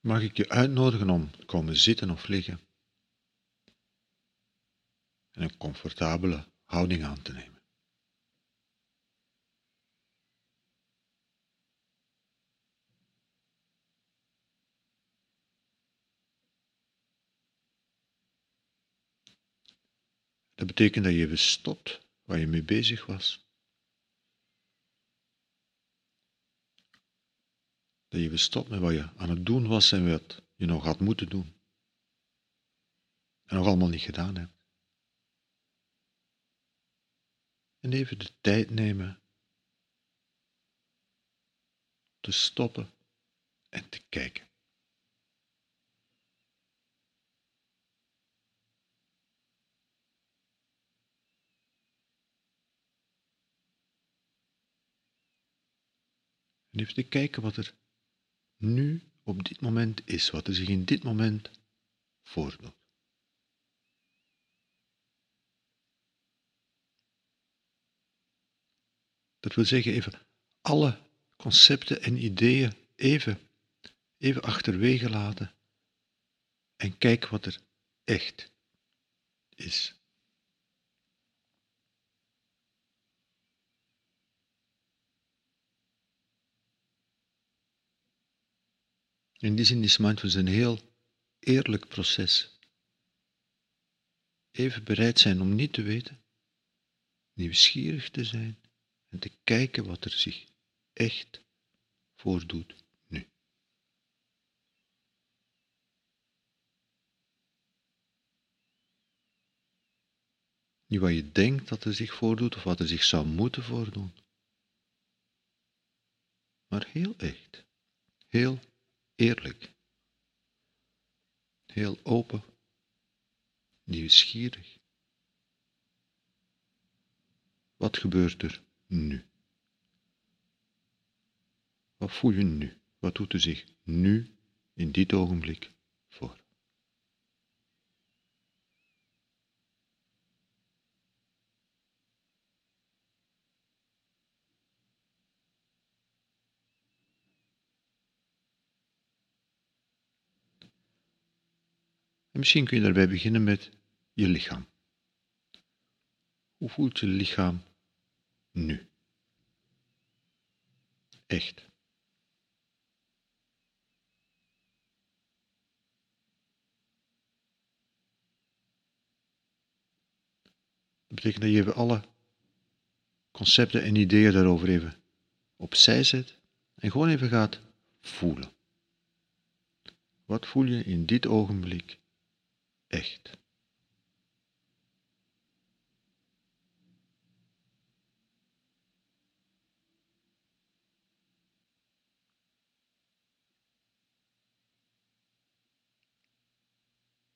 mag ik je uitnodigen om te komen zitten of liggen en een comfortabele houding aan te nemen. Dat betekent dat je even stopt waar je mee bezig was. Dat je even stopt met wat je aan het doen was en wat je nog had moeten doen. En nog allemaal niet gedaan hebt. En even de tijd nemen te stoppen en te kijken. En even te kijken wat er nu op dit moment is, wat er zich in dit moment voordoet. Dat wil zeggen even alle concepten en ideeën even, even achterwege laten en kijk wat er echt is. In die zin is mindfulness een heel eerlijk proces. Even bereid zijn om niet te weten, nieuwsgierig te zijn en te kijken wat er zich echt voordoet nu. Niet wat je denkt dat er zich voordoet of wat er zich zou moeten voordoen, maar heel echt, heel eerlijk, heel open, nieuwsgierig. Wat gebeurt er nu? Wat voel je nu? Wat doet er zich nu in dit ogenblik voor? Misschien kun je daarbij beginnen met je lichaam. Hoe voelt je lichaam nu? Echt. Dat betekent dat je alle concepten en ideeën daarover even opzij zet en gewoon even gaat voelen. Wat voel je in dit ogenblik echt?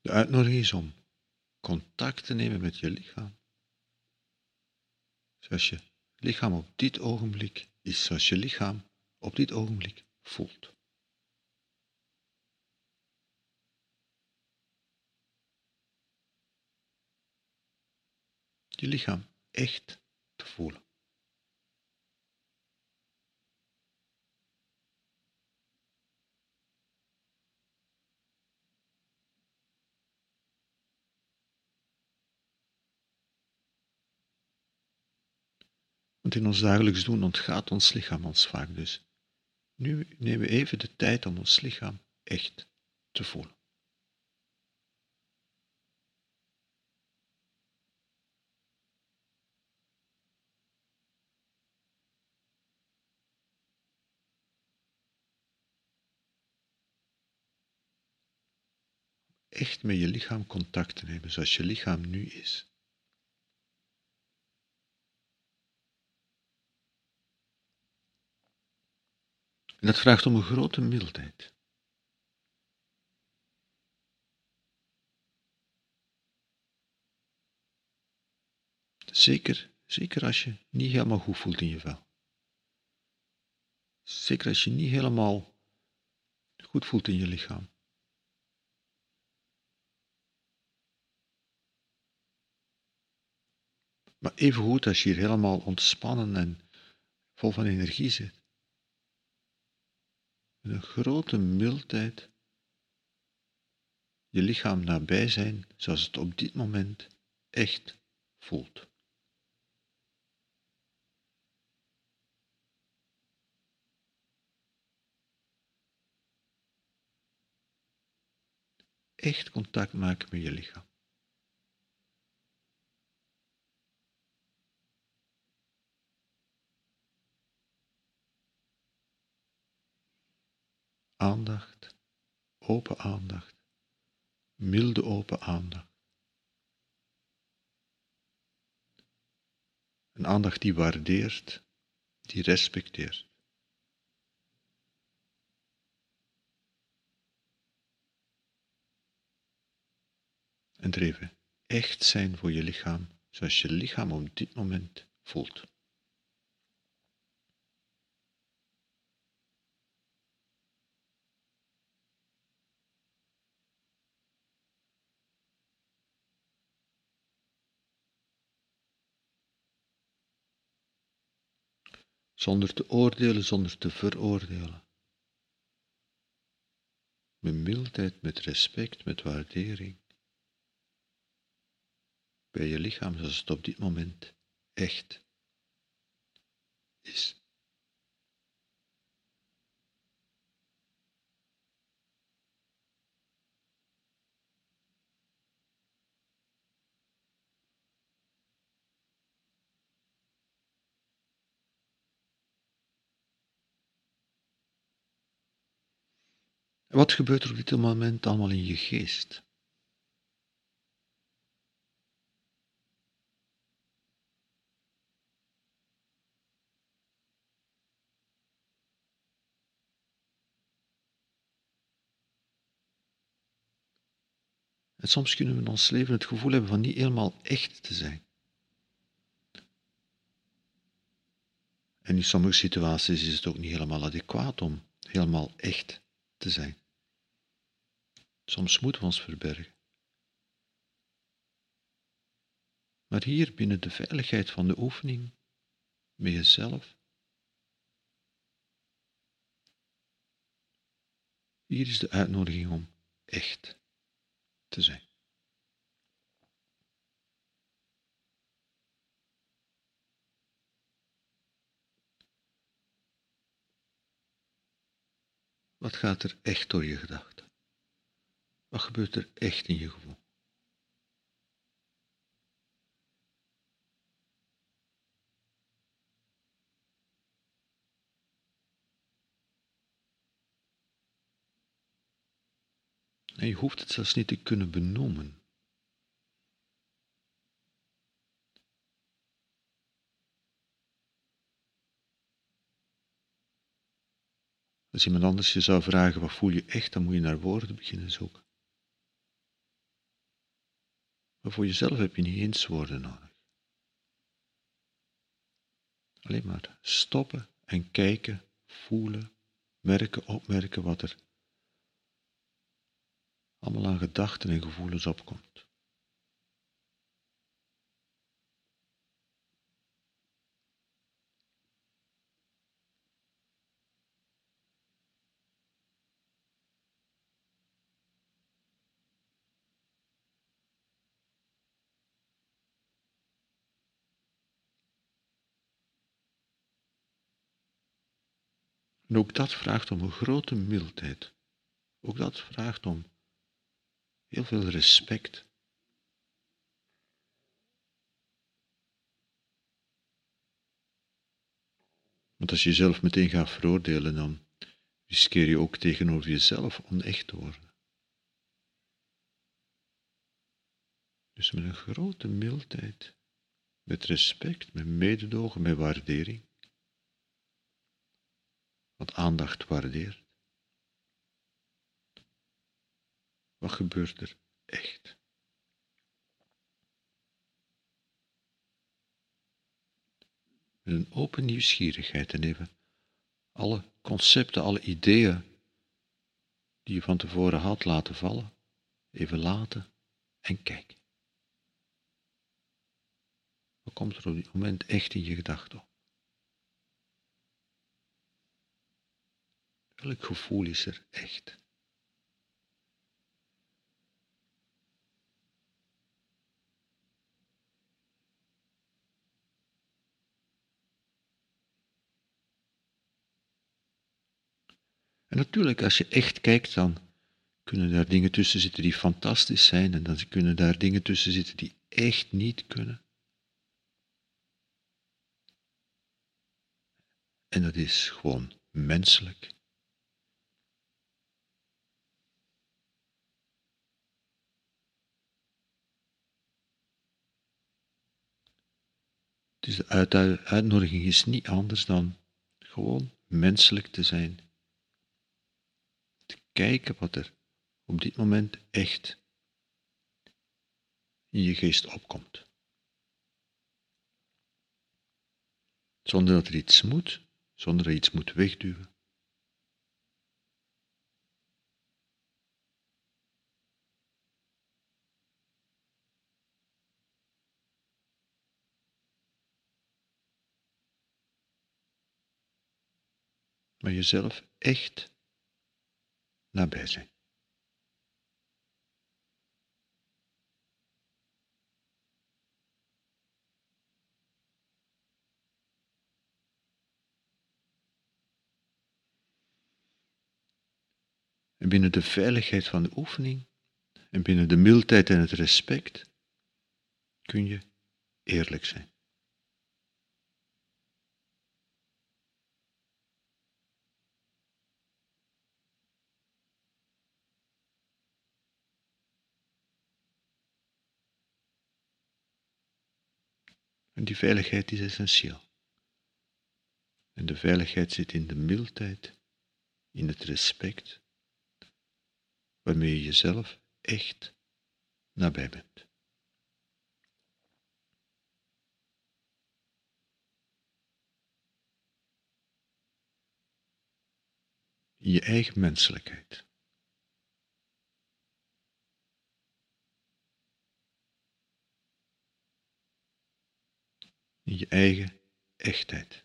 De uitnodiging is om contact te nemen met je lichaam. Zoals je lichaam op dit ogenblik is, zoals je lichaam op dit ogenblik voelt. Je lichaam echt te voelen. Want in ons dagelijks doen ontgaat ons lichaam ons vaak dus. Nu nemen we even de tijd om ons lichaam echt te voelen. Met je lichaam contact te nemen zoals je lichaam nu is. Dat vraagt om een grote mildheid. Zeker, zeker als je niet helemaal goed voelt in je vel. Zeker als je niet helemaal goed voelt in je lichaam. Maar even goed als je hier helemaal ontspannen en vol van energie zit. Met een grote mildheid je lichaam nabij zijn zoals het op dit moment echt voelt. Echt contact maken met je lichaam. Aandacht, open aandacht, milde open aandacht. Een aandacht die waardeert, die respecteert. En er even echt zijn voor je lichaam, zoals je lichaam op dit moment voelt. Zonder te oordelen, zonder te veroordelen. Met mildheid, met respect, met waardering. Bij je lichaam zoals het op dit moment echt is. Wat gebeurt er op dit moment allemaal in je geest? En soms kunnen we in ons leven het gevoel hebben van niet helemaal echt te zijn. En in sommige situaties is het ook niet helemaal adequaat om helemaal echt te zijn. Soms moeten we ons verbergen. Maar hier binnen de veiligheid van de oefening, met jezelf, hier is de uitnodiging om echt te zijn. Wat gaat er echt door je gedachten? Wat gebeurt er echt in je gevoel? En je hoeft het zelfs niet te kunnen benoemen. Als iemand anders je zou vragen wat voel je echt, dan moet je naar woorden beginnen zoeken. Maar voor jezelf heb je niet eens woorden nodig. Alleen maar stoppen en kijken, voelen, merken, opmerken wat er allemaal aan gedachten en gevoelens opkomt. En ook dat vraagt om een grote mildheid. Ook dat vraagt om heel veel respect. Want als je jezelf meteen gaat veroordelen, dan riskeer je ook tegenover jezelf onecht te worden. Dus met een grote mildheid, met respect, met mededogen, met waardering wat aandacht waardeert. Wat gebeurt er echt? Met een open nieuwsgierigheid en even alle concepten, alle ideeën die je van tevoren had laten vallen, even laten en kijken. Wat komt er op dit moment echt in je gedachten op? het gevoel is er echt? En natuurlijk, als je echt kijkt, dan kunnen daar dingen tussen zitten die fantastisch zijn en dan kunnen daar dingen tussen zitten die echt niet kunnen. En dat is gewoon menselijk. Dus de uitnodiging is niet anders dan gewoon menselijk te zijn. Te kijken wat er op dit moment echt in je geest opkomt. Zonder dat er iets moet, zonder dat je iets moet wegduwen. Maar jezelf echt nabij zijn. En binnen de veiligheid van de oefening en binnen de mildheid en het respect kun je eerlijk zijn. En die veiligheid is essentieel. En de veiligheid zit in de mildheid, in het respect, waarmee je jezelf echt nabij bent. Je eigen menselijkheid. In je eigen echtheid.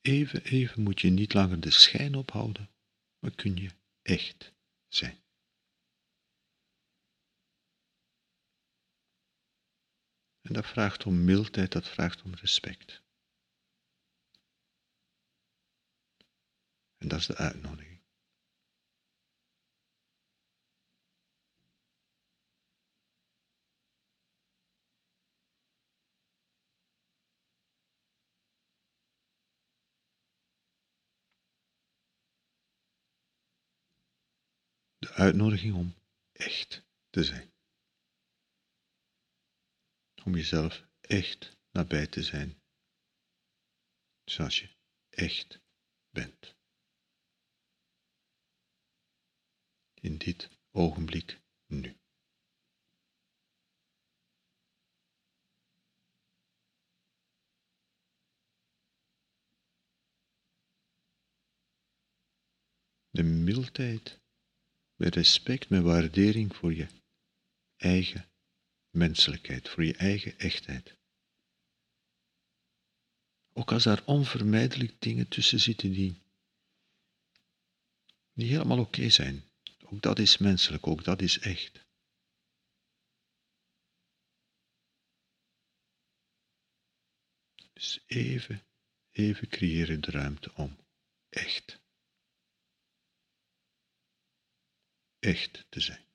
Even, even moet je niet langer de schijn ophouden, maar kun je echt zijn. En dat vraagt om mildheid, dat vraagt om respect. En dat is de uitnodiging. De uitnodiging om echt te zijn om jezelf echt nabij te zijn, zoals je echt bent. In dit ogenblik nu. De mildheid, met respect, met waardering voor je eigen menselijkheid, voor je eigen echtheid. Ook als daar onvermijdelijk dingen tussen zitten die niet helemaal oké zijn. Ook dat is menselijk, ook dat is echt. Dus even, even creëren de ruimte om echt, echt te zijn.